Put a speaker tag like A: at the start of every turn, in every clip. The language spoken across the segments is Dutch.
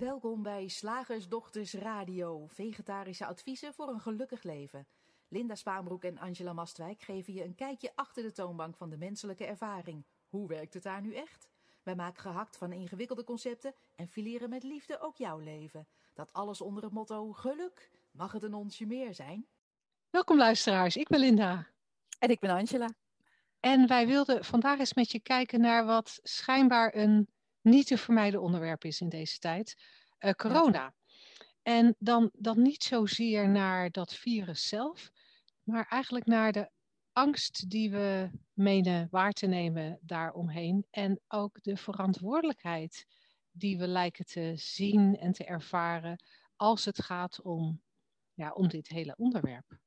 A: Welkom bij Slagersdochters Radio, vegetarische adviezen voor een gelukkig leven. Linda Spaanbroek en Angela Mastwijk geven je een kijkje achter de toonbank van de menselijke ervaring. Hoe werkt het daar nu echt? Wij maken gehakt van ingewikkelde concepten en fileren met liefde ook jouw leven. Dat alles onder het motto geluk. Mag het een onsje meer zijn?
B: Welkom luisteraars, ik ben Linda.
C: En ik ben Angela.
B: En wij wilden vandaag eens met je kijken naar wat schijnbaar een niet te vermijden onderwerp is in deze tijd. Uh, corona. En dan, dan niet zozeer naar dat virus zelf, maar eigenlijk naar de angst die we menen waar te nemen daaromheen. En ook de verantwoordelijkheid die we lijken te zien en te ervaren als het gaat om, ja, om dit hele onderwerp.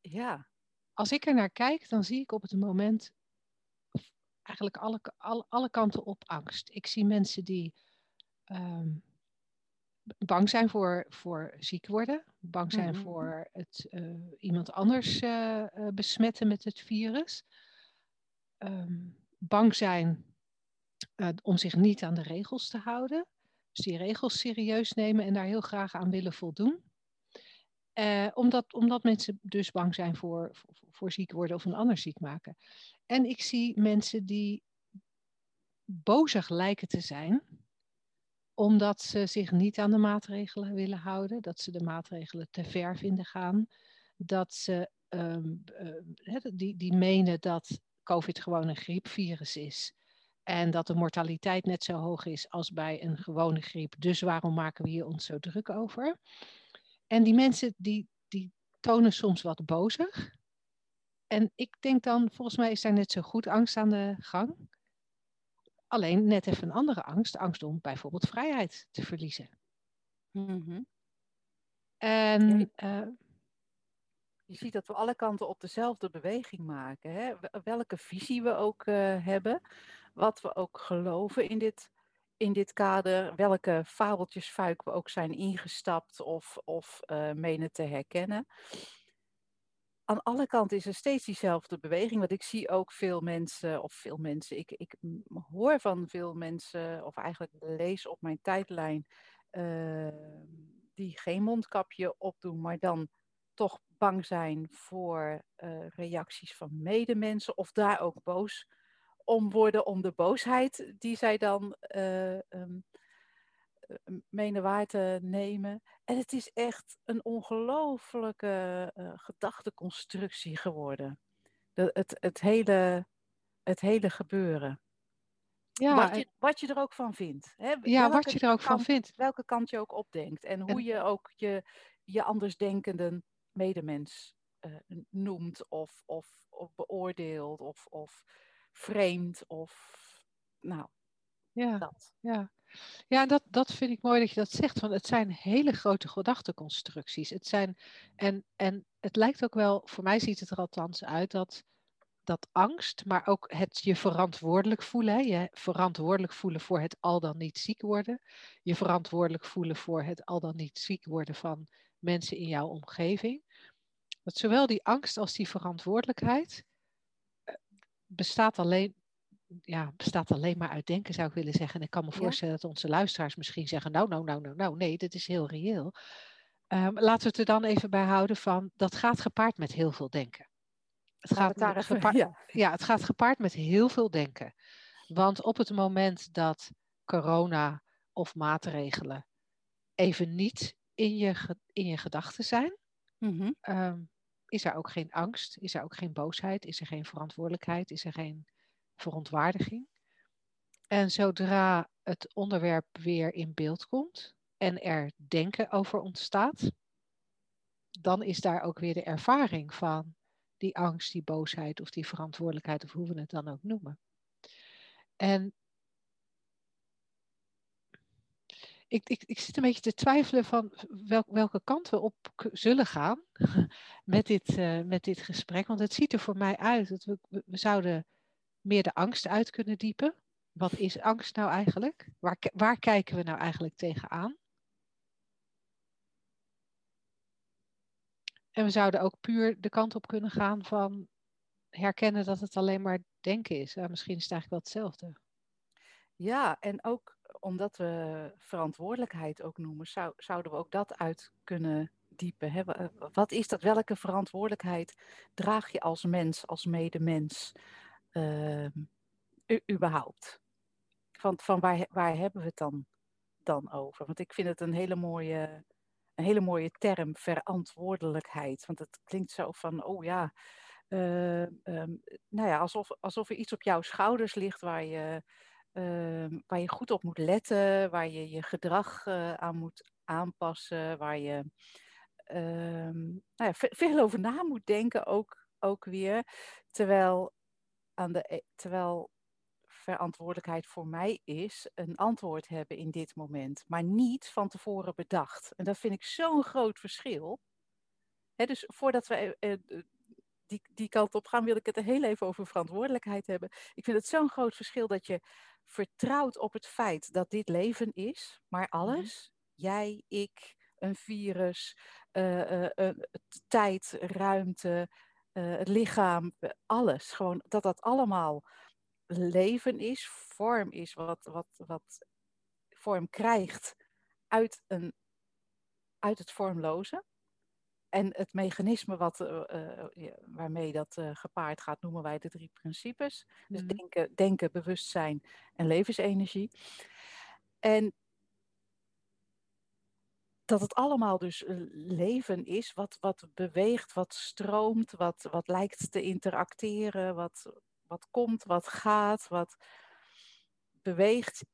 C: Ja.
B: Als ik er naar kijk, dan zie ik op het moment eigenlijk alle, alle, alle kanten op angst. Ik zie mensen die ehm, bang zijn voor, voor ziek worden, bang zijn mhm. voor het, uh, iemand anders uh, besmetten met het virus, um, bang zijn om zich niet aan de regels te houden, dus die regels serieus nemen en daar heel graag aan willen voldoen. Omdat, omdat mensen dus bang zijn voor, voor, ziek worden of een ander ziek maken. En ik zie mensen die bozig lijken te zijn, omdat ze zich niet aan de maatregelen willen houden, dat ze de maatregelen te ver vinden gaan, dat ze um, uh, die, die menen dat COVID gewoon een griepvirus is. En dat de mortaliteit net zo hoog is als bij een gewone griep. Dus waarom maken we hier ons zo druk over? En die mensen die, die tonen soms wat bozig. En ik denk dan, volgens mij is daar net zo goed angst aan de gang. Alleen net even een andere angst, angst om bijvoorbeeld vrijheid te verliezen.
C: Mm
B: En uh,
C: je ziet dat we alle kanten op dezelfde beweging maken. Hè? Welke visie we ook uh, hebben, wat we ook geloven in dit, in dit kader, welke fabeltjesfuik we ook zijn ingestapt of, of uh, menen te herkennen aan alle kanten is er steeds diezelfde beweging. Want ik zie ook veel mensen, of veel mensen, ik, ik hoor van veel mensen, of eigenlijk lees op mijn tijdlijn, uh, die geen mondkapje opdoen, maar dan toch bang zijn voor uh, reacties van medemensen, of daar ook boos om worden om de boosheid die zij dan uh, um, menen waar te nemen. En het is echt een ongelofelijke uh, gedachteconstructie geworden. De, het, het, hele, het hele gebeuren. Ja, wat, je, wat je er ook van vindt. Hè?
B: Ja, wat je er ook
C: kant,
B: van vindt.
C: Welke kant je ook opdenkt. En hoe en... je ook je, je andersdenkende medemens uh, noemt of, of, of beoordeelt of, of vreemd of nou,
B: ja,
C: dat.
B: Ja, ja dat, dat vind ik mooi dat je dat zegt. Want het zijn hele grote gedachteconstructies. Het zijn, en, en het lijkt ook wel, voor mij ziet het er althans uit dat, dat angst, maar ook het je verantwoordelijk voelen. Hè? Je verantwoordelijk voelen voor het al dan niet ziek worden. Je verantwoordelijk voelen voor het al dan niet ziek worden van mensen in jouw omgeving. Dat zowel die angst als die verantwoordelijkheid bestaat alleen, ja, bestaat alleen maar uit denken, zou ik willen zeggen. En ik kan me voorstellen dat onze luisteraars misschien zeggen, nou, nou, nou, nou, nou, nee, dit is heel reëel. Um, laten we het er dan even bij houden van, dat gaat gepaard met heel veel denken. Het gaat, gepaard,
C: ja.
B: ja, het gaat gepaard met heel veel denken. Want op het moment dat corona of maatregelen even niet in je, in je gedachten zijn,
C: mm-hmm.
B: um, is er ook geen angst, is er ook geen boosheid, is er geen verantwoordelijkheid, is er geen verontwaardiging. En zodra het onderwerp weer in beeld komt en er denken over ontstaat, dan is daar ook weer de ervaring van die angst, die boosheid of die verantwoordelijkheid, of hoe we het dan ook noemen. En ik, ik, ik zit een beetje te twijfelen van wel, welke kant we op zullen gaan met dit, uh, met dit gesprek. Want het ziet er voor mij uit dat we, we zouden meer de angst uit kunnen diepen. Wat is angst nou eigenlijk? Waar, waar kijken we nou eigenlijk tegenaan? En we zouden ook puur de kant op kunnen gaan van herkennen dat het alleen maar denken is. Misschien is het eigenlijk wel hetzelfde.
C: Ja, en ook omdat we verantwoordelijkheid ook noemen, zou, zouden we ook dat uit kunnen diepen. Hè? Wat is dat? Welke verantwoordelijkheid draag je als mens, als medemens, uh, überhaupt? Van, van waar, waar hebben we het dan, dan over? Want ik vind het een hele mooie, een hele mooie term, verantwoordelijkheid. Want het klinkt zo van, oh ja, uh, um, nou ja, alsof, alsof er iets op jouw schouders ligt waar je, waar je goed op moet letten, waar je je gedrag uh, aan moet aanpassen, waar je nou ja, veel over na moet denken ook, ook weer. Terwijl, aan de, e, terwijl verantwoordelijkheid voor mij is een antwoord hebben in dit moment, maar niet van tevoren bedacht. En dat vind ik zo'n groot verschil. dus voordat we die, die kant op gaan, wil ik het er heel even over verantwoordelijkheid hebben. Ik vind het zo'n groot verschil dat je vertrouwt op het feit dat dit leven is, maar mhm. alles, jij, ik, een virus, uh, uh, tijd, ruimte, het lichaam, alles. Gewoon dat dat allemaal leven is, vorm is, wat, wat, wat vorm krijgt uit, een, uit het vormloze. En het mechanisme wat, uh, waarmee dat uh, gepaard gaat, noemen wij de drie principes. Dus mhm. denken, denken, bewustzijn en levensenergie. En dat het allemaal dus leven is, wat, wat beweegt, wat stroomt, wat, wat lijkt te interacteren, wat, wat komt, wat gaat, wat beweegt.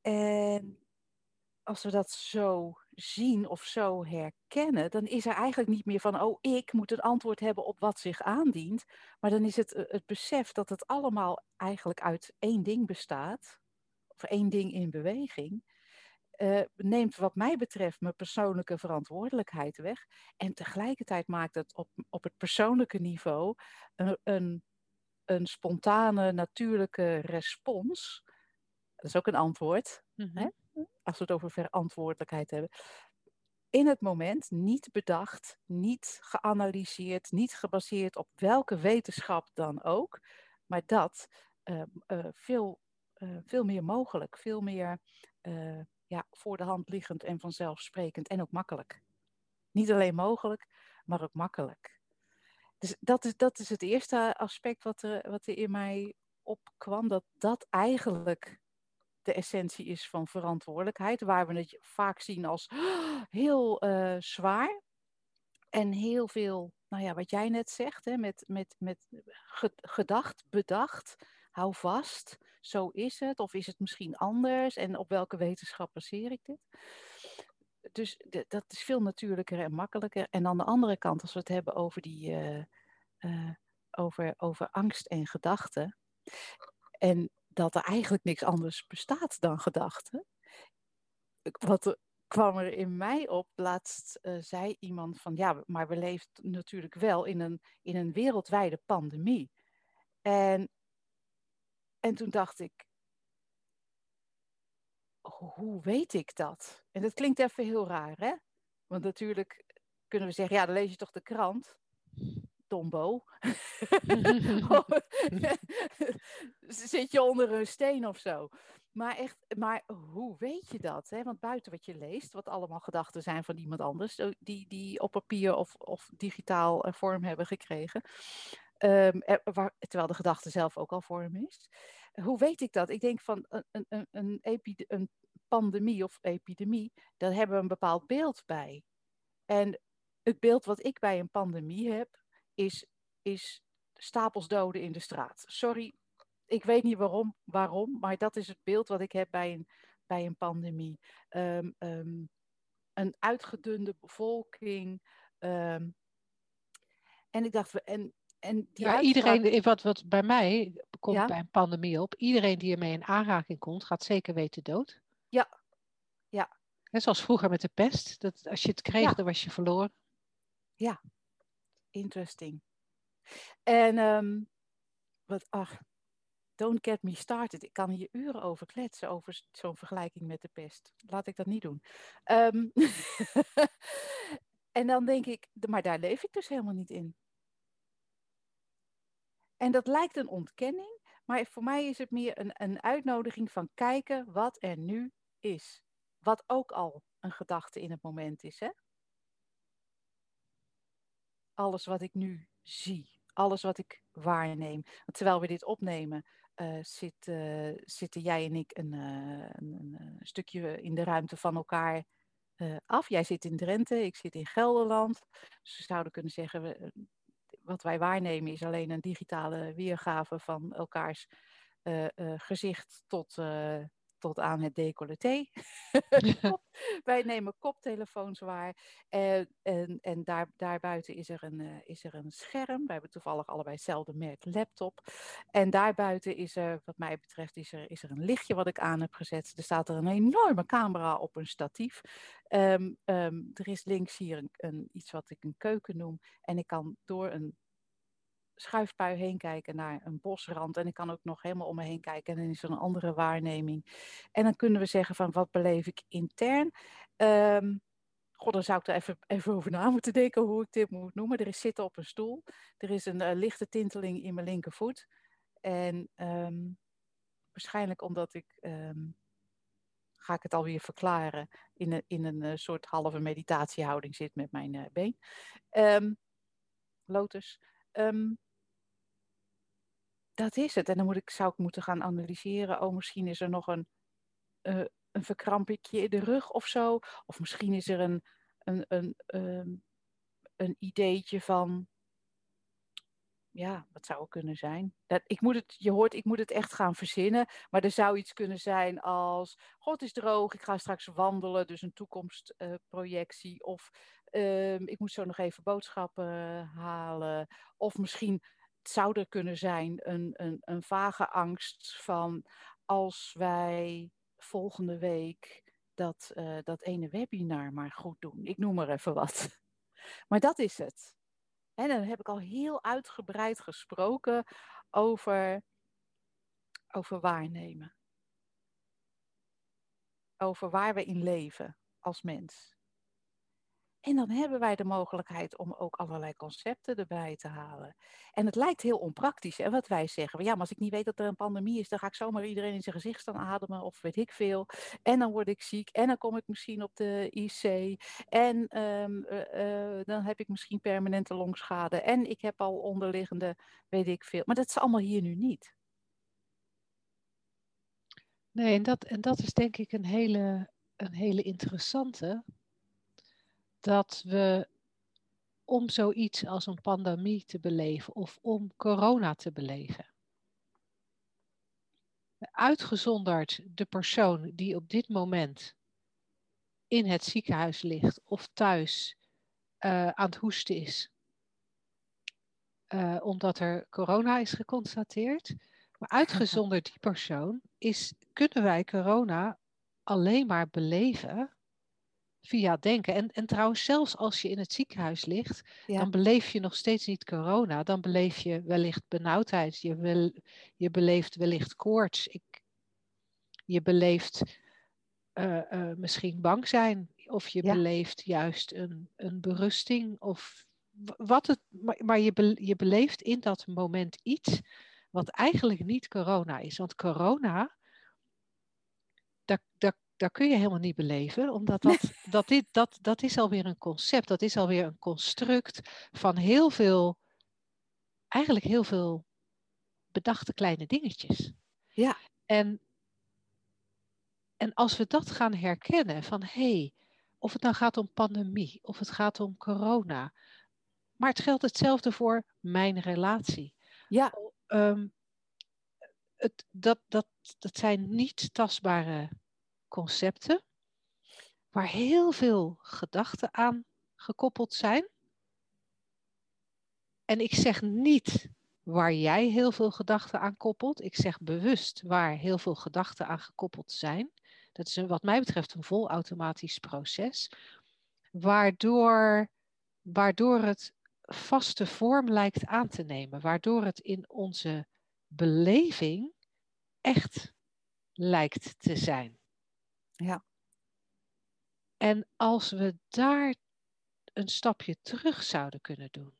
C: En als we dat zo zien of zo herkennen, dan is er eigenlijk niet meer van, oh, ik moet een antwoord hebben op wat zich aandient. Maar dan is het het besef dat het allemaal eigenlijk uit één ding bestaat, of één ding in beweging, uh, neemt wat mij betreft mijn persoonlijke verantwoordelijkheid weg. En tegelijkertijd maakt het op, op het persoonlijke niveau een, een, een spontane, natuurlijke respons. Dat is ook een antwoord. Hè? Als we het over verantwoordelijkheid hebben. In het moment, niet bedacht, niet geanalyseerd, niet gebaseerd op welke wetenschap dan ook, maar dat uh, uh, veel, uh, veel meer mogelijk, veel meer ja, voor de hand liggend en vanzelfsprekend en ook makkelijk. Niet alleen mogelijk, maar ook makkelijk. Dus dat is, dat is het eerste aspect wat er, wat er in mij opkwam, dat dat eigenlijk de essentie is van verantwoordelijkheid, waar we het vaak zien als heel uh, zwaar en heel veel, nou ja, wat jij net zegt, hè, met, met, met gedacht, bedacht, hou vast, zo is het, of is het misschien anders en op welke wetenschap baseer ik dit? Dus dat is veel natuurlijker en makkelijker. En aan de andere kant, als we het hebben over die, uh, over, over angst en gedachten. En dat er eigenlijk niks anders bestaat dan gedachten. Wat kwam er in mij op, laatst uh, zei iemand van ja, maar we leven natuurlijk wel in een, in een wereldwijde pandemie. En, en toen dacht ik, hoe weet ik dat? En dat klinkt even heel raar, hè? Want natuurlijk kunnen we zeggen, ja, dan lees je toch de krant. Tombo. Zit je onder een steen of zo? Maar echt, maar hoe weet je dat? Hè? Want buiten wat je leest, wat allemaal gedachten zijn van iemand anders, die, die op papier of, of digitaal vorm hebben gekregen, um, waar, terwijl de gedachte zelf ook al vorm is. Hoe weet ik dat? Ik denk van een, een, een, een pandemie of epidemie, daar hebben we een bepaald beeld bij. En het beeld wat ik bij een pandemie heb, is, is stapels doden in de straat. Sorry, ik weet niet waarom, waarom, maar dat is het beeld wat ik heb bij een, bij een pandemie. Um, um, een uitgedunde bevolking. Um, en ik dacht, en, en
B: die ja, iedereen, wat, wat bij mij komt ja? bij een pandemie op, iedereen die ermee in aanraking komt, gaat zeker weten dood.
C: Ja, ja.
B: Net zoals vroeger met de pest, dat als je het kreeg, ja. dan was je verloren.
C: Ja, interesting. En um, wat, ach, don't get me started. Ik kan hier uren over kletsen, over zo'n vergelijking met de pest. Laat ik dat niet doen. Um, en dan denk ik, maar daar leef ik dus helemaal niet in. En dat lijkt een ontkenning, Maar voor mij is het meer een, een uitnodiging van kijken wat er nu is. Wat ook al een gedachte in het moment is. Hè? Alles wat ik nu zie, alles wat ik waarneem. Terwijl we dit opnemen, zit, uh, zitten jij en ik een, een, een, stukje in de ruimte van elkaar af. Jij zit in Drenthe, ik zit in Gelderland. Dus we zouden kunnen zeggen, we, wat wij waarnemen is alleen een digitale weergave van elkaars gezicht tot tot aan het decolleté. Wij nemen koptelefoons waar. En, en, en daar, daarbuiten is er, een, uh, is er een scherm. Wij hebben toevallig allebei hetzelfde merk laptop. En daarbuiten is er, wat mij betreft, is er, is er een lichtje wat ik aan heb gezet. Er staat er een enorme camera op een statief. Um, um, er is links hier een, een, iets wat ik een keuken noem. En ik kan door een schuifpui heen kijken naar een bosrand. En ik kan ook nog helemaal om me heen kijken. En dan is er een andere waarneming. En dan kunnen we zeggen van wat beleef ik intern. Um, God, dan zou ik er even, even over na moeten denken hoe ik dit moet noemen. Er is zitten op een stoel. Er is een uh, lichte tinteling in mijn linkervoet. En um, waarschijnlijk omdat ik, um, ga ik het alweer verklaren, in een, in een uh, soort halve meditatiehouding zit met mijn uh, been. lotus. Dat is het. En dan moet ik, zou ik moeten gaan analyseren. Oh, misschien is er nog een, uh, een verkrampingje in de rug of zo. Of misschien is er een, een, een, um, een ideetje van. Ja, wat zou het kunnen zijn? Dat, ik moet het, je hoort, ik moet het echt gaan verzinnen. Maar er zou iets kunnen zijn als: God is droog, ik ga straks wandelen, dus een toekomstprojectie. Uh, of um, ik moet zo nog even boodschappen halen. Of misschien zou er kunnen zijn een, een, een vage angst van als wij volgende week dat, uh, dat ene webinar maar goed doen. Ik noem er even wat. Maar dat is het. En dan heb ik al heel uitgebreid gesproken over, over waarnemen. Over waar we in leven als mens. En dan hebben wij de mogelijkheid om ook allerlei concepten erbij te halen. En het lijkt heel onpraktisch, hè, wat wij zeggen. Ja, maar als ik niet weet dat er een pandemie is, dan ga ik zomaar iedereen in zijn gezicht staan ademen of weet ik veel. En dan word ik ziek en dan kom ik misschien op de IC. En um, uh, uh, dan heb ik misschien permanente longschade. En ik heb al onderliggende, weet ik veel. Maar dat is allemaal hier nu niet.
B: Nee, en dat, en dat is denk ik een hele, een hele interessante dat we om zoiets als een pandemie te beleven of om corona te beleven. Uitgezonderd de persoon die op dit moment in het ziekenhuis ligt of thuis uh, aan het hoesten is, uh, omdat er corona is geconstateerd. Maar uitgezonderd die persoon is, kunnen wij corona alleen maar beleven via denken. En, en trouwens, zelfs als je in het ziekenhuis ligt, ja. dan beleef je nog steeds niet corona. Dan beleef je wellicht benauwdheid. Je, wil, je beleeft wellicht koorts. Ik, je beleeft uh, uh, misschien bang zijn. Of je ja. beleeft juist een, een berusting. Of wat het, maar, maar je, be, je beleeft in dat moment iets wat eigenlijk niet corona is. Want corona, daar, daar dat kun je helemaal niet beleven, omdat dat, dat, dit, dat, dat is alweer een concept, dat is alweer een construct van heel veel, eigenlijk heel veel bedachte kleine dingetjes.
C: Ja.
B: En, en als we dat gaan herkennen van hé, hey, of het nou gaat om pandemie, of het gaat om corona, maar het geldt hetzelfde voor mijn relatie.
C: Ja.
B: Um, het, dat, dat, dat zijn niet tastbare concepten waar heel veel gedachten aan gekoppeld zijn. En ik zeg niet waar jij heel veel gedachten aan koppelt. Ik zeg bewust waar heel veel gedachten aan gekoppeld zijn. Dat is een, wat mij betreft een volautomatisch proces. Waardoor, waardoor het vaste vorm lijkt aan te nemen. Waardoor het in onze beleving echt lijkt te zijn.
C: Ja.
B: En als we daar een stapje terug zouden kunnen doen.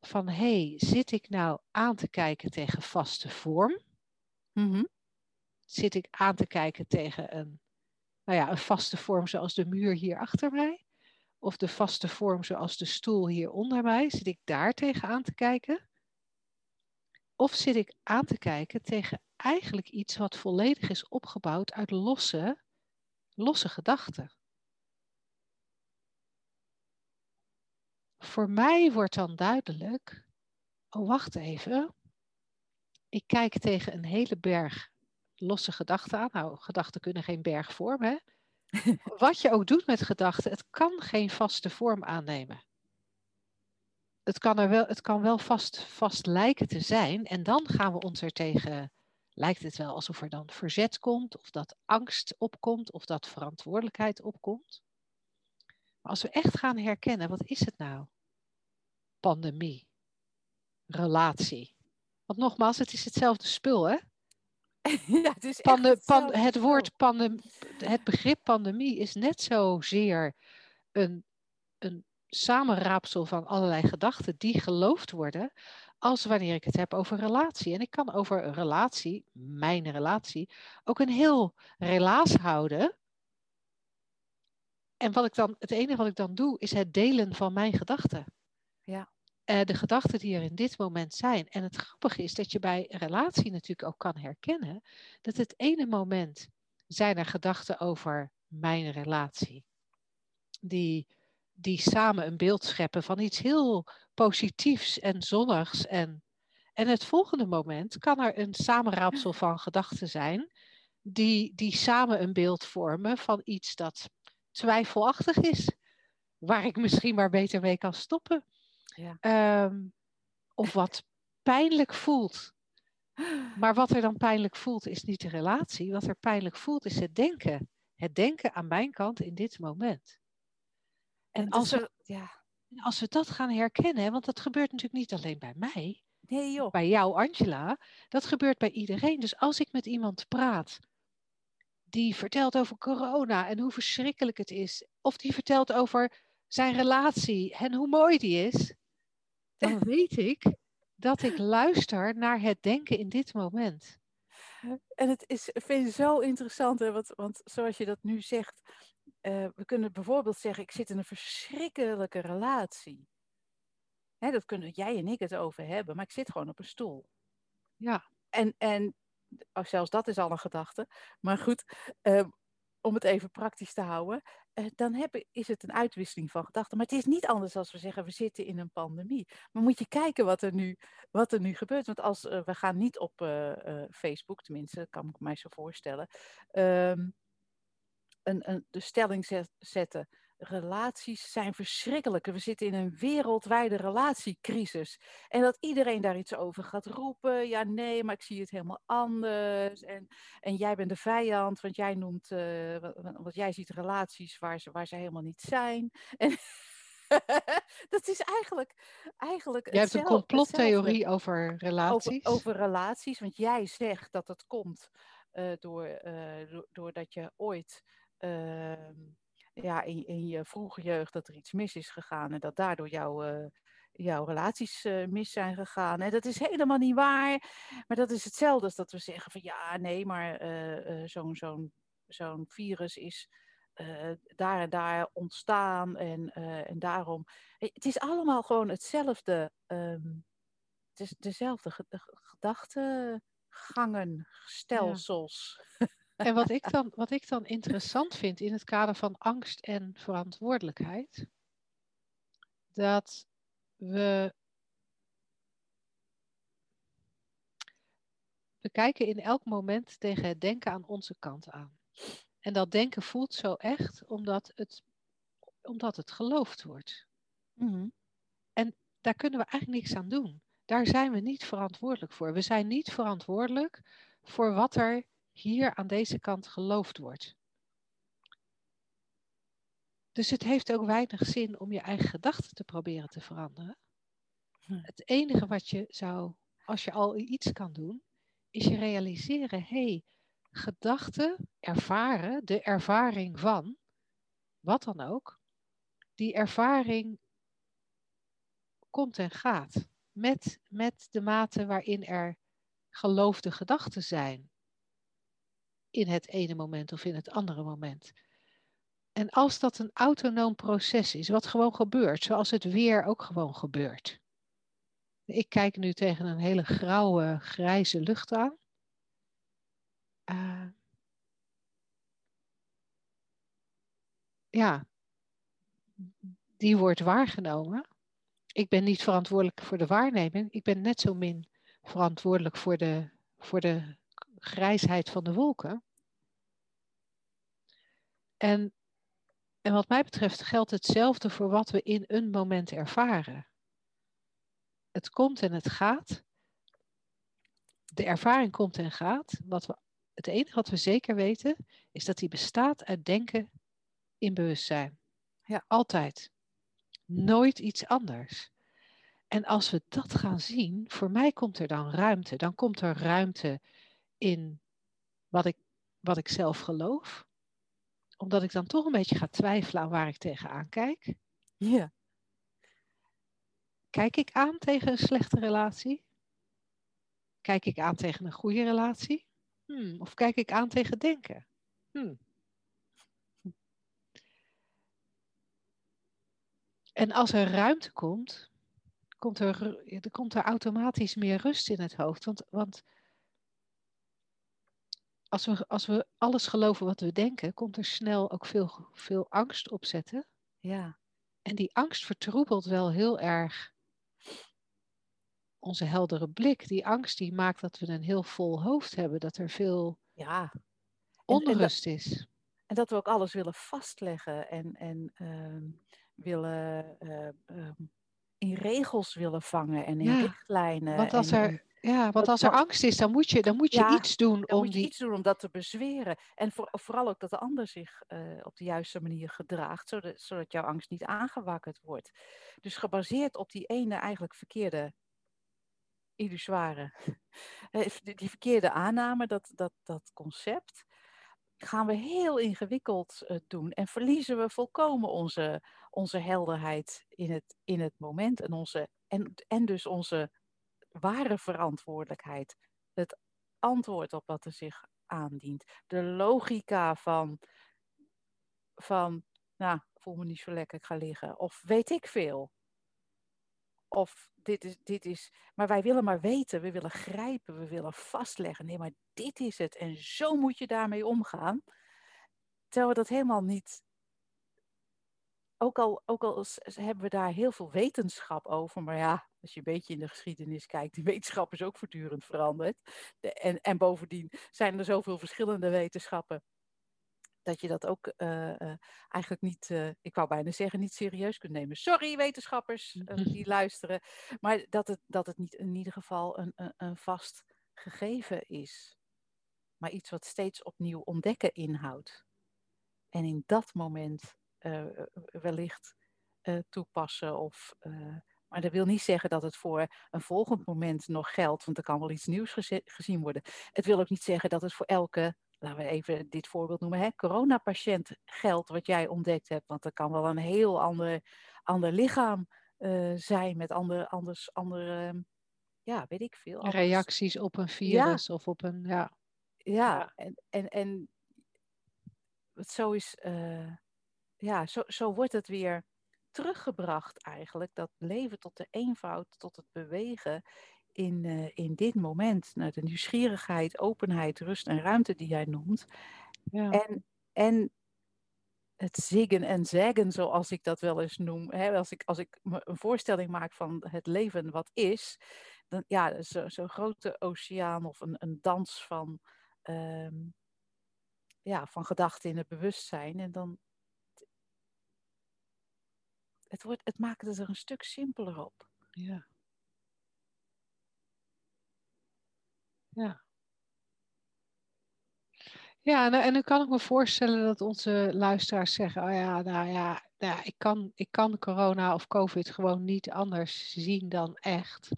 B: Van hé, hey, zit ik nou aan te kijken tegen vaste vorm?
C: Mhm.
B: Zit ik aan te kijken tegen een, nou ja, een vaste vorm zoals de muur hier achter mij? Of de vaste vorm zoals de stoel hier onder mij? Zit ik daar tegen aan te kijken? Of zit ik aan te kijken tegen eigenlijk iets wat volledig is opgebouwd uit losse, losse gedachten? Voor mij wordt dan duidelijk, oh wacht even, ik kijk tegen een hele berg losse gedachten aan. Nou, gedachten kunnen geen berg vormen. Wat je ook doet met gedachten, het kan geen vaste vorm aannemen. Het kan, er wel, het kan wel vast, vast lijken te zijn en dan gaan we ons er tegen, lijkt het wel alsof er dan verzet komt, of dat angst opkomt, of dat verantwoordelijkheid opkomt. Maar als we echt gaan herkennen, wat is het nou? Pandemie, relatie. Want nogmaals, het is hetzelfde spul, hè?
C: ja, het is
B: Pande, pan, het woord pandem, het begrip pandemie is net zozeer een, een samenraapsel van allerlei gedachten die geloofd worden, als wanneer ik het heb over relatie. En ik kan over een relatie, mijn relatie, ook een heel relaas houden. En wat ik dan, het enige wat ik dan doe, is het delen van mijn gedachten.
C: Ja.
B: Eh, de gedachten die er in dit moment zijn. En het grappige is dat je bij relatie natuurlijk ook kan herkennen dat het ene moment zijn er gedachten over mijn relatie. Die, die samen een beeld scheppen van iets heel positiefs en zonnigs. En, en het volgende moment kan er een samenraapsel van gedachten zijn die, die samen een beeld vormen van iets dat twijfelachtig is. Waar ik misschien maar beter mee kan stoppen.
C: Ja.
B: Ehm, of wat pijnlijk voelt. Maar wat er dan pijnlijk voelt is niet de relatie. Wat er pijnlijk voelt is het denken. Het denken aan mijn kant in dit moment. En als we,
C: ja.
B: als we dat gaan herkennen, want dat gebeurt natuurlijk niet alleen bij mij,
C: Nee joh.
B: bij jou Angela, dat gebeurt bij iedereen. Dus als ik met iemand praat die vertelt over corona en hoe verschrikkelijk het is, of die vertelt over zijn relatie en hoe mooi die is, dan weet ik dat ik luister naar het denken in dit moment.
C: En het is, vind het zo interessant, hè, want, want zoals je dat nu zegt, eh, we kunnen bijvoorbeeld zeggen, ik zit in een verschrikkelijke relatie. Hè, dat kunnen jij en ik het over hebben, maar ik zit gewoon op een stoel.
B: Ja,
C: En, en oh, zelfs dat is al een gedachte. Maar goed, eh, om het even praktisch te houden, eh, dan heb, is het een uitwisseling van gedachten. Maar het is niet anders als we zeggen, we zitten in een pandemie. Maar moet je kijken wat er nu, wat er nu gebeurt. Want als, eh, we gaan niet op Facebook, tenminste, kan ik me zo voorstellen, ehm, een, een, de stelling zet- zetten. Relaties zijn verschrikkelijk. We zitten in een wereldwijde relatiecrisis. En dat iedereen daar iets over gaat roepen. Ja, nee, maar ik zie het helemaal anders. En, en jij bent de vijand, want jij noemt, wa- want jij ziet relaties waar ze, waar ze helemaal niet zijn. En dat is eigenlijk, eigenlijk
B: jij hebt een complottheorie over
C: over,
B: relaties.
C: over relaties. Want jij zegt dat het komt eh, door, do- doordat je ooit ja, in, in je vroege jeugd dat er iets mis is gegaan en dat daardoor jouw, eh, jouw relaties eh, mis zijn gegaan. En dat is helemaal niet waar. Maar dat is hetzelfde als dat we zeggen van ja, nee, maar eh, zo'n zo'n zo'n virus is daar en daar ontstaan en, en daarom. Het is allemaal gewoon hetzelfde. ehm, het is dezelfde ge- ge- gedachtegangen, stelsels.
B: En wat ik, dan, wat ik dan interessant vind in het kader van angst en verantwoordelijkheid, dat we. We kijken in elk moment tegen het denken aan onze kant aan. En dat denken voelt zo echt omdat het, omdat het geloofd wordt.
C: Mhm.
B: Daar kunnen we eigenlijk niks aan doen. Daar zijn we niet verantwoordelijk voor. We zijn niet verantwoordelijk voor wat er hier aan deze kant geloofd wordt. Dus het heeft ook weinig zin om je eigen gedachten te proberen te veranderen.
C: Hm.
B: Het enige wat je zou, als je al iets kan doen, is je realiseren, hé, hey, gedachten, ervaren, de ervaring van, wat dan ook, die ervaring komt en gaat. Met, met de mate waarin er geloofde gedachten zijn in het ene moment of in het andere moment. En als dat een autonoom proces is, wat gewoon gebeurt, zoals het weer ook gewoon gebeurt. Ik kijk nu tegen een hele grauwe, grijze lucht aan. Uh, ja, die wordt waargenomen. Ik ben niet verantwoordelijk voor de waarneming. Ik ben net zo min verantwoordelijk voor de, voor de grijsheid van de wolken. En, en wat mij betreft geldt hetzelfde voor wat we in een moment ervaren. Het komt en het gaat. De ervaring komt en gaat. Wat we, het enige wat we zeker weten is dat die bestaat uit denken in bewustzijn. Ja, altijd. Nooit iets anders. En als we dat gaan zien, voor mij komt er dan ruimte. Dan komt er ruimte in wat ik, wat ik zelf geloof. Omdat ik dan toch een beetje ga twijfelen aan waar ik tegenaan kijk.
C: Ja.
B: Kijk ik aan tegen een slechte relatie? Kijk ik aan tegen een goede relatie? Hmm. Of kijk ik aan tegen denken? Hmm. En als er ruimte komt, komt er, er komt er automatisch meer rust in het hoofd. Want, want als, we, als we alles geloven wat we denken, komt er snel ook veel, veel angst opzetten.
C: Ja.
B: En die angst vertroebelt wel heel erg onze heldere blik. Die angst die maakt dat we een heel vol hoofd hebben, dat er veel
C: ja.
B: onrust is.
C: En dat we ook alles willen vastleggen en, en uh, willen, uh, uh, in regels willen vangen en in ja, richtlijnen.
B: Want als
C: en,
B: er, ja, want als er angst is, dan moet je, dan moet je
C: ja,
B: iets doen
C: dan
B: om
C: moet je
B: die.
C: iets doen om dat te bezweren. En voor, vooral ook dat de ander zich uh, op de juiste manier gedraagt, zodat, zodat jouw angst niet aangewakkerd wordt. Dus gebaseerd op die ene eigenlijk verkeerde illusoire, die verkeerde aanname, dat, dat, dat concept, gaan we heel ingewikkeld uh, doen en verliezen we volkomen onze, onze helderheid in het, in het moment en, onze, en, en dus onze ware verantwoordelijkheid. Het antwoord op wat er zich aandient. De logica van, van nou, voel me niet zo lekker, ik ga liggen. Of weet ik veel. Of dit is, dit is, maar wij willen maar weten, we willen grijpen, we willen vastleggen. Nee, maar dit is het en zo moet je daarmee omgaan. Terwijl we dat helemaal niet. Ook al, ook al hebben we daar heel veel wetenschap over, maar ja, als je een beetje in de geschiedenis kijkt, die wetenschap is ook voortdurend veranderd. De, en, en bovendien zijn er zoveel verschillende wetenschappen dat je dat ook uh, uh, eigenlijk niet, uh, ik wou bijna zeggen, niet serieus kunt nemen. Sorry wetenschappers die luisteren, maar dat het, dat het niet in ieder geval een, een, een vast gegeven is. Maar iets wat steeds opnieuw ontdekken inhoudt. En in dat moment wellicht toepassen of... maar dat wil niet zeggen dat het voor een volgend moment nog geldt, want er kan wel iets nieuws gezien worden. Het wil ook niet zeggen dat het voor elke laten we even dit voorbeeld noemen, hè, coronapatiënt geldt wat jij ontdekt hebt. Want er kan wel een heel ander, ander lichaam uh, zijn met ander, anders, andere, ja, weet ik veel.
B: Anders. Reacties op een virus ja. of op een, ja.
C: Ja, ja. en, en, en zo is, uh, ja, zo, zo wordt het weer teruggebracht eigenlijk, dat leven tot de eenvoud, tot het bewegen in, uh, in dit moment. Nou, de nieuwsgierigheid, openheid, rust en ruimte die jij noemt. Ja. En, en het zingen en zeggen, zoals ik dat wel eens noem. Hè, als, ik, als ik een voorstelling maak van het leven wat is, dan ja, zo'n zo grote oceaan of een, een dans van, um, ja, van gedachten in het bewustzijn. En dan. Het, wordt, het maakt het er een stuk simpeler op.
B: Ja. Ja. Ja, en, en dan kan ik me voorstellen dat onze luisteraars zeggen: Oh ja, nou ja, nou ja ik, kan, ik kan corona of COVID gewoon niet anders zien dan echt.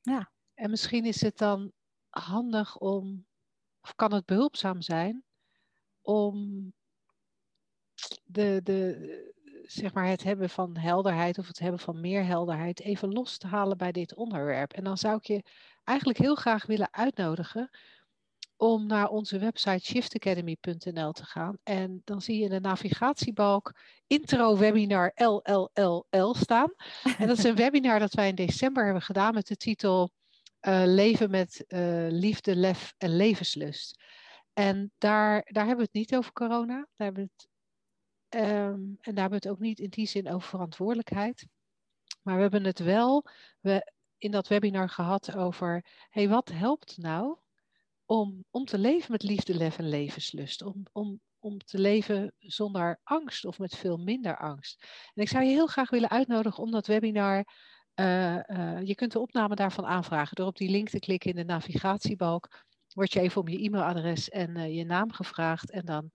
C: Ja.
B: En misschien is het dan handig om, of kan het behulpzaam zijn, om de, de, zeg maar het hebben van helderheid of het hebben van meer helderheid even los te halen bij dit onderwerp. En dan zou ik je eigenlijk heel graag willen uitnodigen om naar onze website shiftacademy.nl te gaan. En dan zie je in de navigatiebalk intro webinar LLLL staan. En dat is een webinar dat wij in december hebben gedaan met de titel uh, Leven met uh, liefde, lef en levenslust. En daar, daar hebben we het niet over corona. Daar hebben we het, um, en daar hebben we het ook niet in die zin over verantwoordelijkheid. Maar we hebben het wel we, in dat webinar gehad over, hey, wat helpt nou om, om te leven met liefde, lef en levenslust? Om, om, om te leven zonder angst of met veel minder angst. En ik zou je heel graag willen uitnodigen om dat webinar uh, uh, je kunt de opname daarvan aanvragen door op die link te klikken in de navigatiebalk. Word je even om je e-mailadres en uh, je naam gevraagd en dan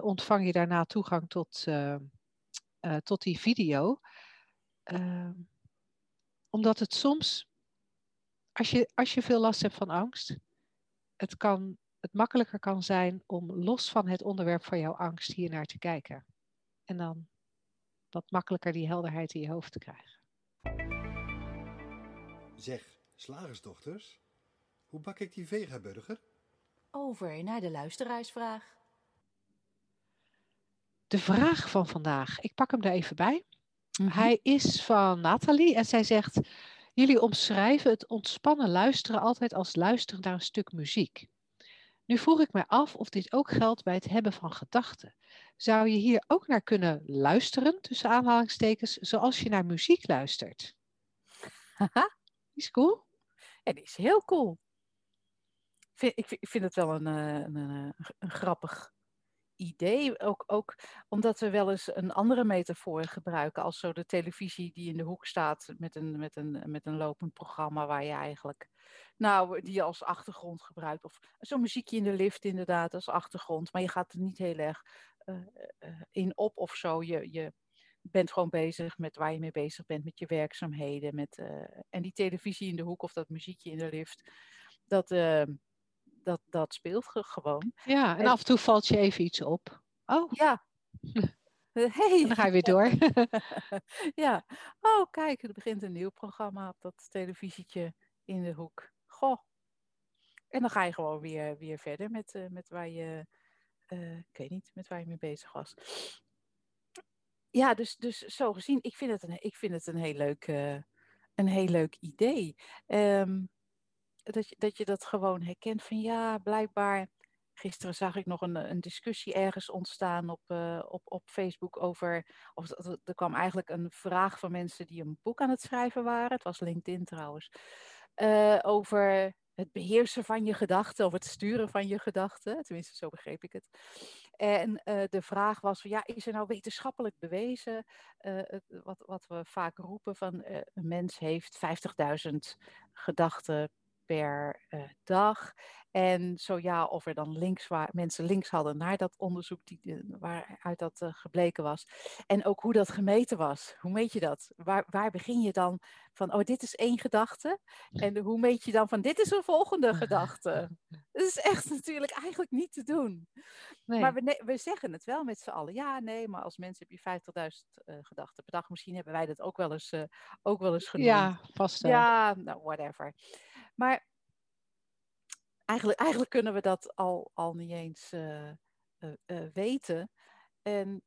B: ontvang je daarna toegang tot, tot die video. Ehm, omdat het soms, als je, als je veel last hebt van angst, het, kan, het makkelijker kan zijn om los van het onderwerp van jouw angst hier naar te kijken. En dan wat makkelijker die helderheid in je hoofd te krijgen.
D: Zeg, slagersdochters, hoe bak ik die vegaburger?
A: Over naar de luisteraarsvraag.
B: De vraag van vandaag, ik pak hem er even bij. Mm -hmm. Hij is van Nathalie en zij zegt: Jullie omschrijven het ontspannen luisteren altijd als luisteren naar een stuk muziek. Nu vroeg ik mij af of dit ook geldt bij het hebben van gedachten. Zou je hier ook naar kunnen luisteren, tussen aanhalingstekens, zoals je naar muziek luistert?
C: Haha.
B: Die is cool.
C: Die is heel cool. Ik vind het wel een, een, een, een grappig idee. Ook, ook omdat we wel eens een andere metafoor gebruiken. Als zo de televisie die in de hoek staat met een, met een, met een lopend programma waar je eigenlijk. Nou, die als achtergrond gebruikt. Of zo'n muziekje in de lift inderdaad als achtergrond. Maar je gaat er niet heel erg uh, uh, in op of zo. Je, je, bent gewoon bezig met waar je mee bezig bent, met je werkzaamheden. Met, uh, en die televisie in de hoek of dat muziekje in de lift, dat, uh, dat, dat speelt gewoon.
B: Ja, en, en, af en toe valt je even iets op. Oh.
C: Ja.
B: Hey. En dan ga je weer door.
C: ja. Oh, kijk, er begint een nieuw programma op dat televisietje in de hoek. Goh. En dan ga je gewoon weer, weer verder met, uh, met waar je, ik weet niet, met waar je mee bezig was ja, dus, dus zo gezien, ik vind het een, ik vind het een, heel, leuk, uh, een heel leuk idee. Um, dat, je, dat je dat gewoon herkent van ja, blijkbaar. Gisteren zag ik nog een, een discussie ergens ontstaan op, uh, op, op Facebook over. Of er kwam eigenlijk een vraag van mensen die een boek aan het schrijven waren. Het was LinkedIn trouwens. Uh, over het beheersen van je gedachten of het sturen van je gedachten. Tenminste, zo begreep ik het. En uh, de vraag was, ja, is er nou wetenschappelijk bewezen, wat, wat we vaak roepen, van een mens heeft 50.000 gedachten per dag. En zo ja, of er dan links waar, mensen links hadden naar dat onderzoek die, waaruit dat gebleken was. En ook hoe dat gemeten was. Hoe meet je dat? Waar, waar begin je dan van, oh, dit is één gedachte. En hoe meet je dan van, dit is een volgende gedachte? Dat is echt natuurlijk eigenlijk niet te doen. Nee. Maar we, we zeggen het wel met z'n allen. Ja, nee, maar als mensen heb je 50.000 uh, gedachten per dag. Misschien hebben wij dat ook wel eens, uh, ook wel eens gedaan.
B: Ja, vast wel.
C: Ja, nou, whatever. Maar eigenlijk, eigenlijk kunnen we dat al, al niet eens uh, weten. En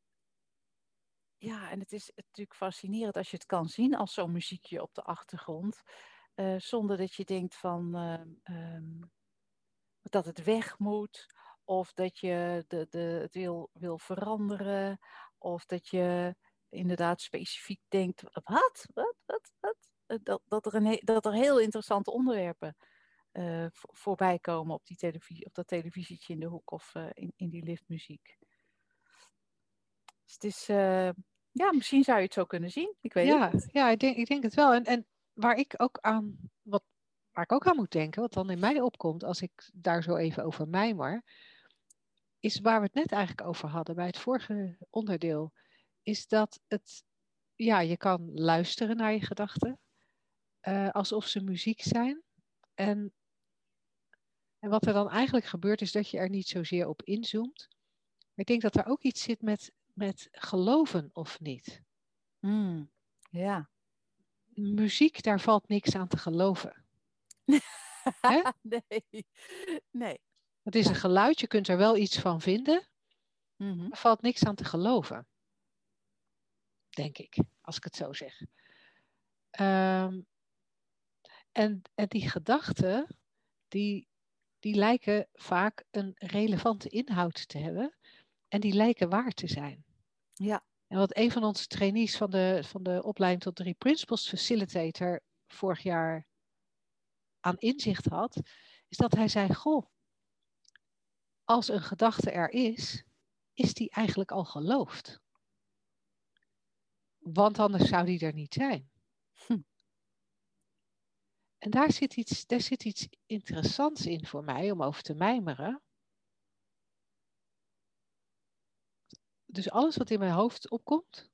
C: ja, en het is natuurlijk fascinerend als je het kan zien als zo'n muziekje op de achtergrond. zonder dat je denkt van um, dat het weg moet of dat je de, de, het wil, wil veranderen, of dat je inderdaad specifiek denkt, wat, wat, wat, wat? Eh, dat, dat, er, een, dat er heel interessante onderwerpen uh, voorbij komen op, die televisie, op dat televisietje in de hoek of uh, in, in die liftmuziek. Dus het is, uh, ja, misschien zou je het zo kunnen zien. Ik weet
B: ja,
C: het.
B: Ja, ik denk, ik denk het wel. En, en waar ik ook aan, wat, waar ik ook aan moet denken, wat dan in mij opkomt als ik daar zo even over mijmer, is waar we het net eigenlijk over hadden bij het vorige onderdeel. Is dat het, ja, je kan luisteren naar je gedachten. Uh, alsof ze muziek zijn. En, en wat er dan eigenlijk gebeurt is dat je er niet zozeer op inzoomt. Maar ik denk dat er ook iets zit met met geloven of niet.
C: Mm, ja.
B: Muziek, daar valt niks aan te geloven. Hè?
C: nee. Nee.
B: Het is een geluid, je kunt er wel iets van vinden,
C: Mhm.
B: er valt niks aan te geloven. Denk ik, als ik het zo zeg. Ehm, en, en die gedachten, die, die lijken vaak een relevante inhoud te hebben. En die lijken waar te zijn.
C: Ja.
B: En wat een van onze trainees van de, van de opleiding tot drie principles facilitator vorig jaar aan inzicht had, is dat hij zei: Goh, als een gedachte er is, is die eigenlijk al geloofd. Want anders zou die er niet zijn.
C: Hm.
B: En daar zit, iets, daar zit iets interessants in voor mij om over te mijmeren. Dus alles wat in mijn hoofd opkomt,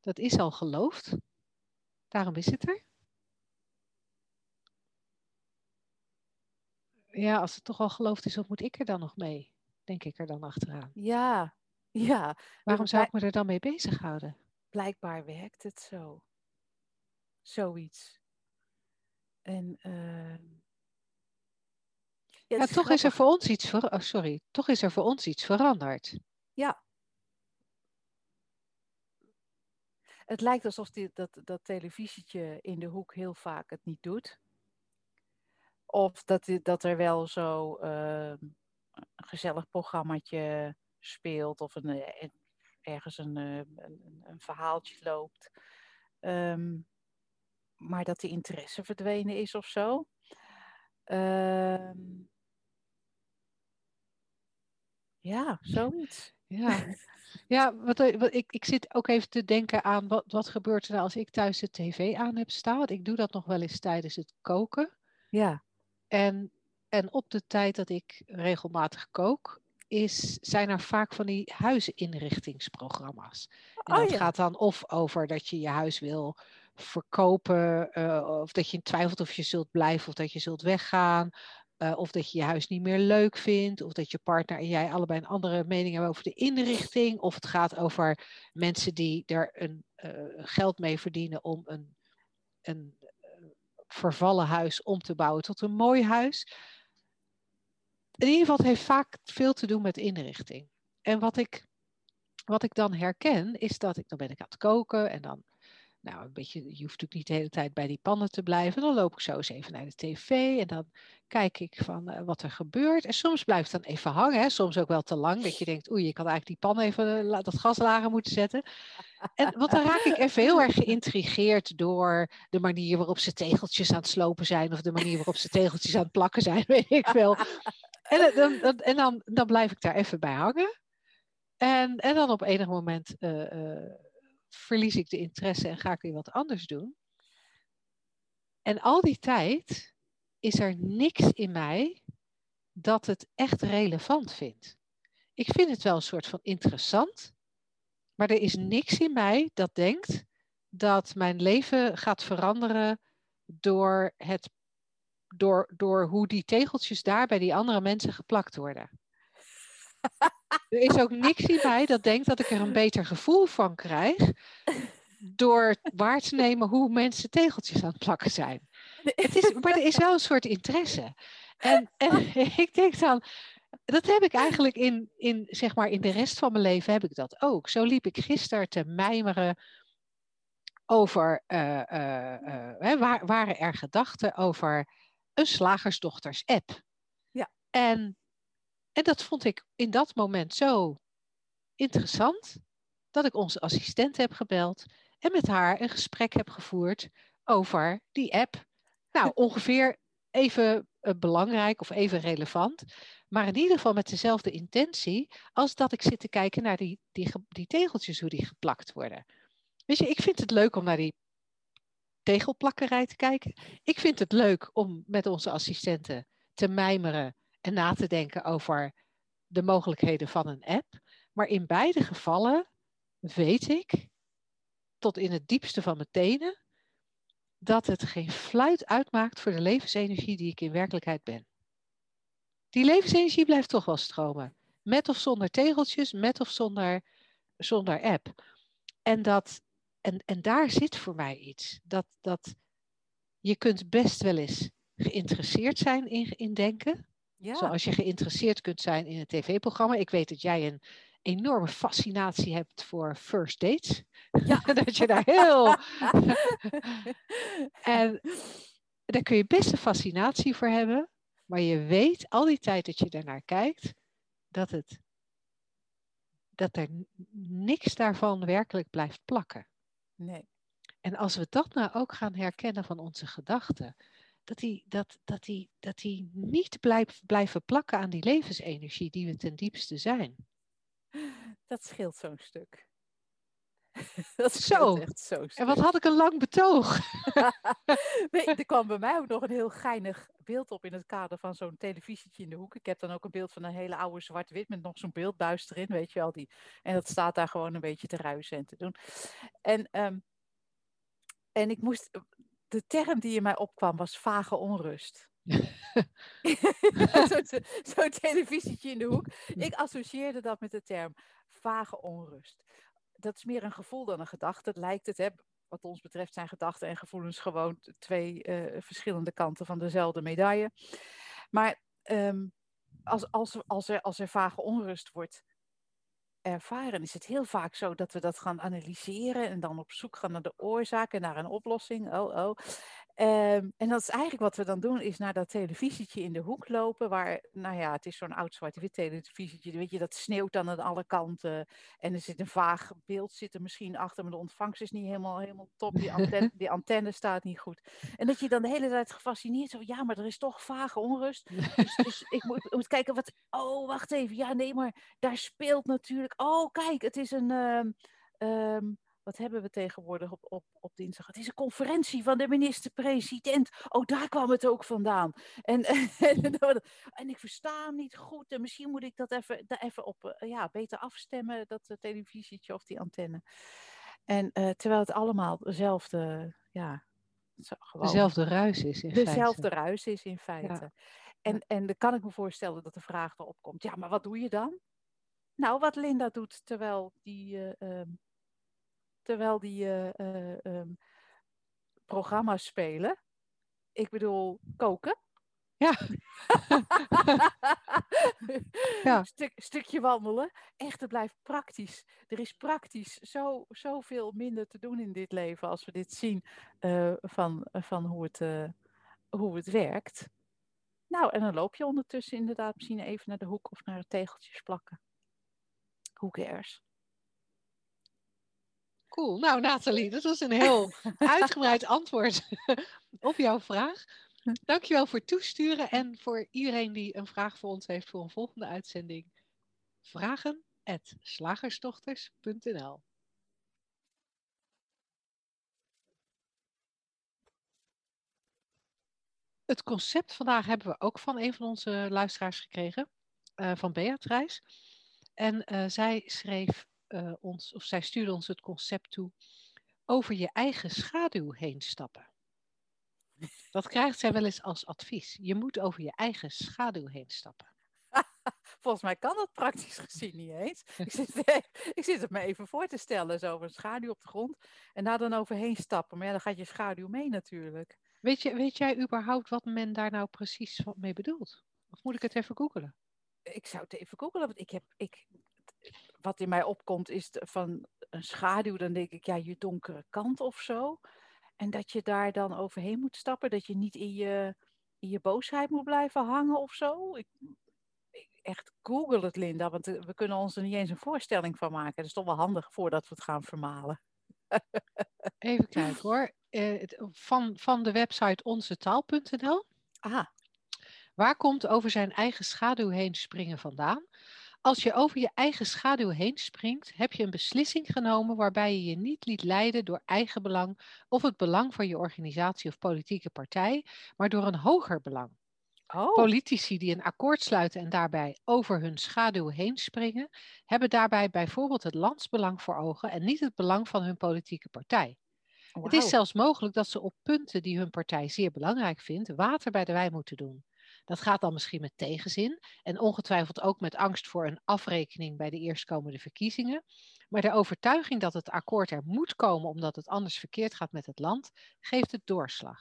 B: dat is al geloofd. Daarom is het er. Ja, als het toch al geloofd is, wat moet ik er dan nog mee? Denk ik er dan achteraan.
C: Ja. Ja.
B: Waarom zou ik me er dan mee bezighouden?
C: Blijkbaar werkt het zo. Zoiets. En ehm, ja,
B: toch is er voor ons iets ver... oh, sorry, toch is er voor ons iets veranderd.
C: Ja. Het lijkt alsof die, dat, dat televisietje in de hoek heel vaak het niet doet. Of dat, dat er wel zo ehm, een gezellig programmaatje speelt of een, eh, en ergens een, eh, een, een- verhaaltje loopt. Ehm, maar dat die interesse verdwenen is of zo. Ehm, ja, zoiets.
B: Ja, ja wat, eh, wat, ik, ik zit ook even te denken aan wat, wat gebeurt er nou als ik thuis de tv aan heb staan. Want ik doe dat nog wel eens tijdens het koken.
C: Ja.
B: En, en op de tijd dat ik regelmatig kook, is, zijn er vaak van die huisinrichtingsprogramma's. En
C: Oh
B: dat
C: ja.
B: gaat dan of over dat je je huis wil verkopen, eh, of dat je twijfelt of je zult blijven of dat je zult weggaan. eh, of dat je je huis niet meer leuk vindt, of dat je partner en jij allebei een andere mening hebben over de inrichting. Of het gaat over mensen die er een, eh, geld mee verdienen om een, een vervallen huis om te bouwen tot een mooi huis. In ieder geval, het heeft vaak veel te doen met inrichting. En wat ik, wat ik dan herken, is dat ik, dan ben ik aan het koken en dan, nou, een beetje, je hoeft natuurlijk niet de hele tijd bij die pannen te blijven. Dan loop ik zo eens even naar de tv en dan kijk ik van eh, wat er gebeurt. En soms blijft het dan even hangen, soms ook wel te lang, dat je denkt, oei, ik had eigenlijk die pan even, eh, dat gas lager moeten zetten. En, want dan raak ik even heel erg geïntrigeerd door de manier waarop ze tegeltjes aan het slopen zijn, of de manier waarop ze tegeltjes aan het plakken zijn, weet ik veel. En, dan- dan, dan, en dan, dan blijf ik daar even bij hangen. En, en dan op enig moment eh, eh, verlies ik de interesse en ga ik weer wat anders doen. En al die tijd is er niks in mij dat het echt relevant vindt. Ik vind het wel een soort van interessant, maar er is niks in mij dat denkt dat mijn leven gaat veranderen door, het, door, door hoe die tegeltjes daar bij die andere mensen geplakt worden. Er is ook niks in mij dat denkt dat ik er een beter gevoel van krijg door waar te nemen hoe mensen tegeltjes aan het plakken zijn. Het is, maar er is wel een soort interesse. En, en ik denk dan, dat heb ik eigenlijk in, in, zeg maar, in de rest van mijn leven heb ik dat ook. Zo liep ik gisteren te mijmeren over, eh, eh, eh, waar, waren er gedachten over een slagersdochters-app.
C: Ja.
B: En, en dat vond ik in dat moment zo interessant, dat ik onze assistent heb gebeld en met haar een gesprek heb gevoerd over die app. Nou, ongeveer even eh, belangrijk of even relevant, maar in ieder geval met dezelfde intentie als dat ik zit te kijken naar die, die, ge- die tegeltjes, hoe die geplakt worden. Weet je, ik vind het leuk om naar die tegelplakkerij te kijken. Ik vind het leuk om met onze assistenten te mijmeren en na te denken over de mogelijkheden van een app. Maar in beide gevallen weet ik, tot in het diepste van mijn tenen, dat het geen fluit uitmaakt voor de levensenergie die ik in werkelijkheid ben. Die levensenergie blijft toch wel stromen. Met of zonder tegeltjes, met of zonder zonder app. En, dat, en, en daar zit voor mij iets. Dat, dat je kunt best wel eens geïnteresseerd zijn in, in denken.
C: Ja.
B: Zoals je geïnteresseerd kunt zijn in een tv-programma. Ik weet dat jij een enorme fascinatie hebt voor first dates.
C: Ja.
B: dat je daar heel. en daar kun je best een fascinatie voor hebben. Maar je weet al die tijd dat je daarnaar kijkt, dat, het, dat er niks daarvan werkelijk blijft plakken.
C: Nee.
B: En als we dat nou ook gaan herkennen van onze gedachten, dat die, dat, dat die, dat die niet blijf, blijven plakken aan die levensenergie die we ten diepste zijn.
C: Dat scheelt zo'n stuk. Dat
B: Zo.
C: scheelt echt zo'n stuk.
B: En wat had ik een lang betoog.
C: Nee, er kwam bij mij ook nog een heel geinig beeld op in het kader van zo'n televisietje in de hoek. Ik heb dan ook een beeld van een hele oude zwart-wit met nog zo'n beeldbuis erin, weet je wel. Die, en dat staat daar gewoon een beetje te ruisen en te doen. En, ehm, en ik moest, de term die in mij opkwam was vage onrust. Zo'n zo televisietje in de hoek. Ik associeerde dat met de term vage onrust. Dat is meer een gevoel dan een gedachte. Lijkt het, hè, wat ons betreft zijn gedachten en gevoelens gewoon twee eh, verschillende kanten van dezelfde medaille. Maar ehm, als, als, als, er, als er vage onrust wordt ervaren, is het heel vaak zo dat we dat gaan analyseren en dan op zoek gaan naar de oorzaak en naar een oplossing. Oh, oh. Ehm, en dat is eigenlijk wat we dan doen, is naar dat televisietje in de hoek lopen, waar, nou ja, het is zo'n oud zwart-wit televisietje, weet je, dat sneeuwt dan aan alle kanten. En er zit een vaag beeld zit er misschien achter, maar de ontvangst is niet helemaal, helemaal top. Die antenne, die antenne staat niet goed. En dat je dan de hele tijd gefascineerd zo, ja, maar er is toch vage onrust. Dus, dus ik moet, kijken wat. Oh, wacht even. Ja, nee, maar daar speelt natuurlijk. Oh, kijk, het is een. ehm, ehm, wat hebben we tegenwoordig op, op, op dinsdag? Het is een conferentie van de minister-president. Oh, daar kwam het ook vandaan. En, en, en ik versta hem niet goed. En misschien moet ik dat even, daar even op eh, ja, beter afstemmen, dat eh, televisietje of die antenne. En eh, terwijl het allemaal dezelfde, ja, gewoon
B: Dezelfde ruis is in
C: dezelfde
B: feite.
C: ruis is in feite. En, en dan kan ik me voorstellen dat de vraag erop komt: ja, maar wat doe je dan? Nou, wat Linda doet terwijl die, eh, ehm, terwijl die eh, eh, ehm, programma's spelen. Ik bedoel, koken.
B: Ja. Ja.
C: Stuk, stukje wandelen. Echt, het blijft praktisch. Er is praktisch zo, zoveel minder te doen in dit leven als we dit zien eh, van, van hoe, het, hoe het werkt. Nou, en dan loop je ondertussen inderdaad misschien even naar de hoek of naar het tegeltjes plakken. Who cares?
B: Cool. Nou, Nathalie, dat was een heel uitgebreid antwoord op jouw vraag. Dankjewel voor het toesturen en voor iedereen die een vraag voor ons heeft voor een volgende uitzending. Vragen slagersdochters.nl Het concept vandaag hebben we ook van een van onze luisteraars gekregen, eh, van Beatrice. En eh, zij schreef eh, ons, of zij stuurde ons het concept toe over je eigen schaduw heen stappen. Dat krijgt zij wel eens als advies. Je moet over je eigen schaduw heen stappen.
C: Volgens mij kan dat praktisch gezien niet eens. Ik zit, ik zit het me even voor te stellen, zo een schaduw op de grond en daar dan overheen stappen. Maar ja, dan gaat je schaduw mee natuurlijk.
B: Weet, je, weet jij überhaupt wat men daar nou precies mee bedoelt? Of moet ik het even googelen?
C: Ik zou het even googelen, want ik heb, ik, wat in mij opkomt is de- van een schaduw, dan denk ik, ja, je donkere kant of zo. En dat je daar dan overheen moet stappen, dat je niet in je, in je boosheid moet blijven hangen of zo. Ik, ik- echt, google het, Linda, want eh, we kunnen ons er niet eens een voorstelling van maken. Dat is toch wel handig voordat we het gaan vermalen.
B: Even kijken hoor. Eh, van, van de website onzetaal.nl.
C: Ah,
B: Waar komt over zijn eigen schaduw heen springen vandaan? Als je over je eigen schaduw heen springt, heb je een beslissing genomen waarbij je je niet liet leiden door eigen belang of het belang van je organisatie of politieke partij, maar door een hoger belang.
C: oh,
B: Politici die een akkoord sluiten en daarbij over hun schaduw heen springen, hebben daarbij bijvoorbeeld het landsbelang voor ogen en niet het belang van hun politieke partij. Het is zelfs mogelijk dat ze op punten die hun partij zeer belangrijk vindt, water bij de wijn moeten doen. Dat gaat dan misschien met tegenzin en ongetwijfeld ook met angst voor een afrekening bij de eerstkomende verkiezingen. Maar de overtuiging dat het akkoord er moet komen omdat het anders verkeerd gaat met het land, geeft het doorslag.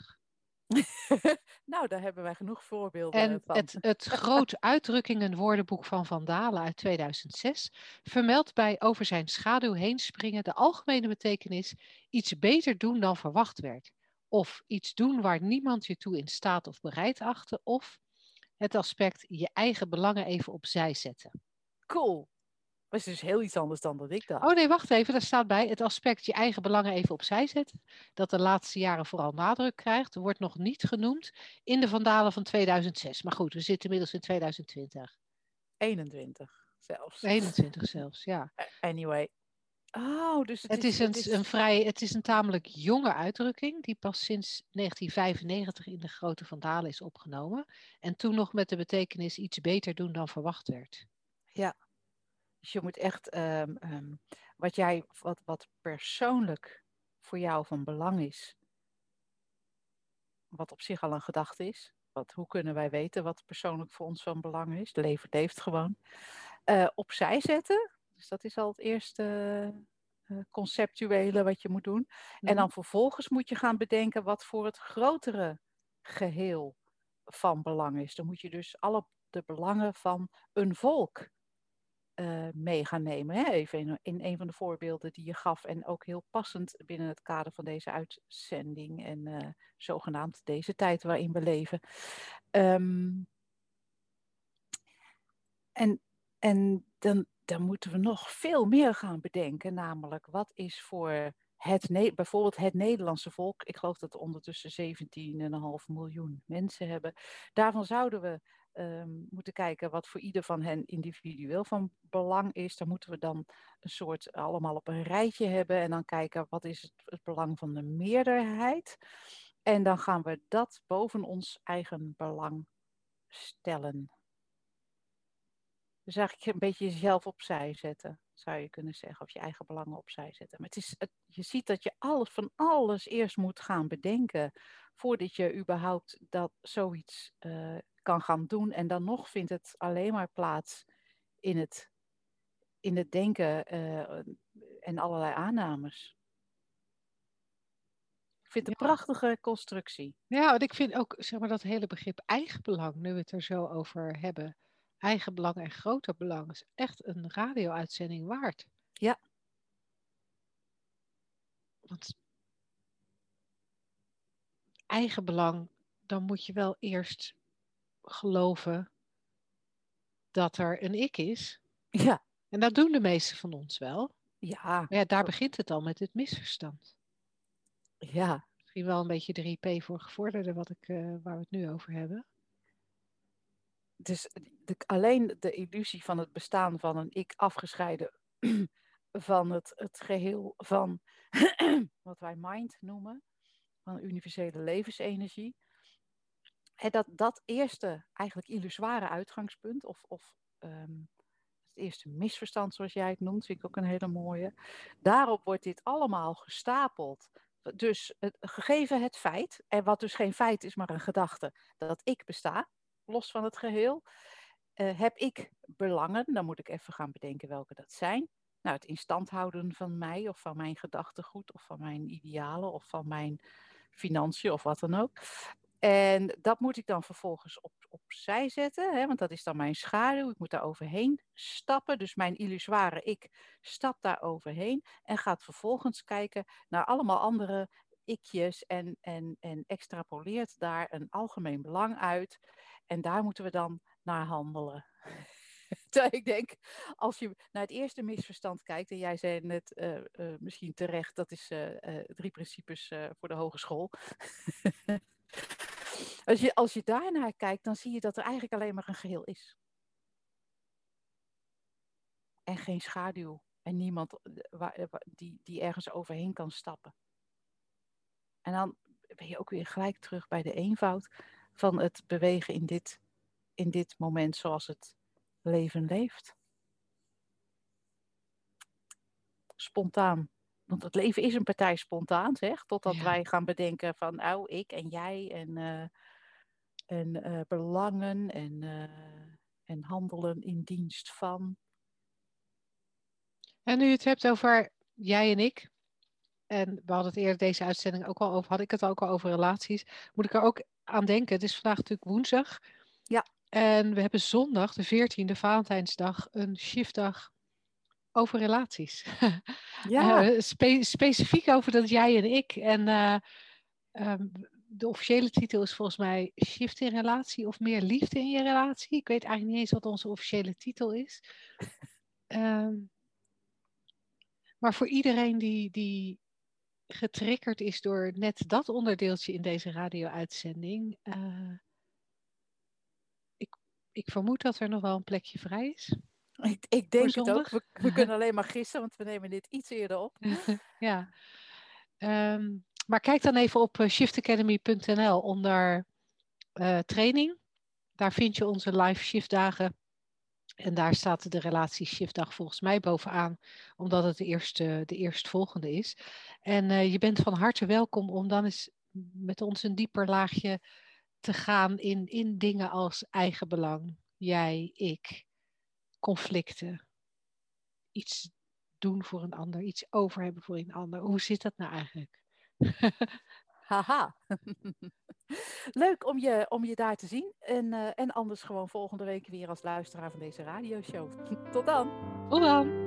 C: nou, daar hebben wij genoeg voorbeelden
B: En
C: van.
B: het, het groot uitdrukkingenwoordenboek van Van Dalen uit 2006 vermeldt bij over zijn schaduw heen springen de algemene betekenis iets beter doen dan verwacht werd. Of iets doen waar niemand je toe in staat of bereid achtte. Of het aspect je eigen belangen even opzij zetten.
C: Cool. Dat is dus heel iets anders dan dat ik dacht.
B: Oh nee, wacht even. Daar staat bij het aspect je eigen belangen even opzij zetten. Dat de laatste jaren vooral nadruk krijgt. Wordt nog niet genoemd in de Vandalen van 2006. Maar goed, we zitten inmiddels in 2020.
C: 21 zelfs.
B: 21 zelfs, ja.
C: Anyway. Oh, dus het,
B: Het is een, een vrij, het is een tamelijk jonge uitdrukking. Die pas sinds 1995 in de grote Vandalen is opgenomen. En toen nog met de betekenis iets beter doen dan verwacht werd.
C: Ja. Dus je moet echt ehm, ehm, wat jij, wat, wat persoonlijk voor jou van belang is, wat op zich al een gedachte is. Wat, hoe kunnen wij weten wat persoonlijk voor ons van belang is? Leven leeft gewoon. Eh, opzij zetten. Dus dat is al het eerste uh, conceptuele wat je moet doen.
B: Mhm.
C: En dan vervolgens moet je gaan bedenken wat voor het grotere geheel van belang is. Dan moet je dus alle de belangen van een volk uh, mee gaan nemen. Hè? Even in, in, een van de voorbeelden die je gaf. En ook heel passend binnen het kader van deze uitzending. En uh, zogenaamd deze tijd waarin we leven. Um, en en dan, dan moeten we nog veel meer gaan bedenken. Namelijk, wat is voor het, bijvoorbeeld het Nederlandse volk. Ik geloof dat we ondertussen 17,5 miljoen mensen hebben. Daarvan zouden we um, moeten kijken wat voor ieder van hen individueel van belang is. Dan moeten we dan een soort allemaal op een rijtje hebben en dan kijken wat is het, het belang van de meerderheid. En dan gaan we dat boven ons eigen belang stellen. Dus eigenlijk een beetje jezelf opzij zetten, zou je kunnen zeggen. Of je eigen belangen opzij zetten. Maar het is, het, je ziet dat je alles van alles eerst moet gaan bedenken. Voordat je überhaupt dat zoiets uh, kan gaan doen. En dan nog vindt het alleen maar plaats in het, in het denken uh, en allerlei aannames. Ik vind het een prachtige constructie.
B: Ja, en ik vind ook zeg maar, dat hele begrip eigenbelang, nu we het er zo over hebben. Eigenbelang en groter belang is echt een radio-uitzending waard.
C: Ja.
B: Want eigenbelang, dan moet je wel eerst geloven dat er een ik is.
C: Ja.
B: En dat doen de meesten van ons wel.
C: Ja.
B: Maar ja, daar begint het al met het misverstand.
C: Ja.
B: Misschien wel een beetje 3P voor gevorderde, wat ik, uh, waar we het nu over hebben.
C: Dus de, alleen de illusie van het bestaan van een ik afgescheiden van het, het geheel van wat wij mind noemen, van universele levensenergie. En dat, dat eerste eigenlijk illusoire uitgangspunt, of, of um, het eerste misverstand zoals jij het noemt, vind ik ook een hele mooie. Daarop wordt dit allemaal gestapeld. Dus het, gegeven het feit, en wat dus geen feit is, maar een gedachte, dat ik besta, los van het geheel. Uh, heb ik belangen, dan moet ik even gaan bedenken welke dat zijn. Nou, het instand houden van mij of van mijn gedachtegoed of van mijn idealen of van mijn financiën of wat dan ook. En dat moet ik dan vervolgens op, opzij zetten, hè, want dat is dan mijn schaduw. Ik moet daar overheen stappen. Dus mijn illusoire ik stapt daar overheen en gaat vervolgens kijken naar allemaal andere ikjes en, en, en extrapoleert daar een algemeen belang uit. En daar moeten we dan naar handelen. Terwijl ik denk, als je naar het eerste misverstand kijkt, en jij zei net uh, uh, misschien terecht, dat is uh, drie principes voor de hogeschool. als, je, als je daarnaar kijkt, dan zie je dat er eigenlijk alleen maar een geheel is. En geen schaduw. En niemand die, die ergens overheen kan stappen. En dan ben je ook weer gelijk terug bij de eenvoud van het bewegen in dit, in dit moment zoals het leven leeft. Spontaan. Want het leven is een partij spontaan, zeg. Totdat
B: Ja.
C: wij gaan bedenken van, nou, ik en jij en... eh, en eh, belangen en, eh, en handelen in dienst van.
B: En nu je het hebt over jij en ik, en we hadden het eerder deze uitzending ook al over, had ik het ook al over relaties, moet ik er ook aan denken. Het is vandaag natuurlijk woensdag.
C: Ja.
B: En we hebben zondag, de 14e, Valentijnsdag, een shiftdag over relaties.
C: Ja,
B: Eh, spe- specifiek over dat jij en ik. En eh, ehm, de officiële titel is volgens mij Shift in relatie of meer liefde in je relatie. Ik weet eigenlijk niet eens wat onze officiële titel is. Ehm, maar voor iedereen die, die getriggerd is door net dat onderdeeltje in deze radio-uitzending. eh, ik, ik vermoed dat er nog wel een plekje vrij is.
C: ik, ik denk het ook. We, we kunnen alleen maar gissen, want we nemen dit iets eerder op.
B: ja. Ehm, maar kijk dan even op eh, shiftacademy.nl onder eh, training. Daar vind je onze live shiftdagen. En daar staat de relatie shiftdag volgens mij bovenaan, omdat het de, eerste, de eerstvolgende is. En eh, je bent van harte welkom om dan eens met ons een dieper laagje te gaan in, in dingen als eigenbelang, jij, ik, conflicten, iets doen voor een ander, iets over hebben voor een ander. Hoe zit dat nou eigenlijk?
C: Haha. Leuk om je, om je daar te zien. En, eh, en anders gewoon volgende week weer als luisteraar van deze radioshow. Tot dan!
B: Tot dan!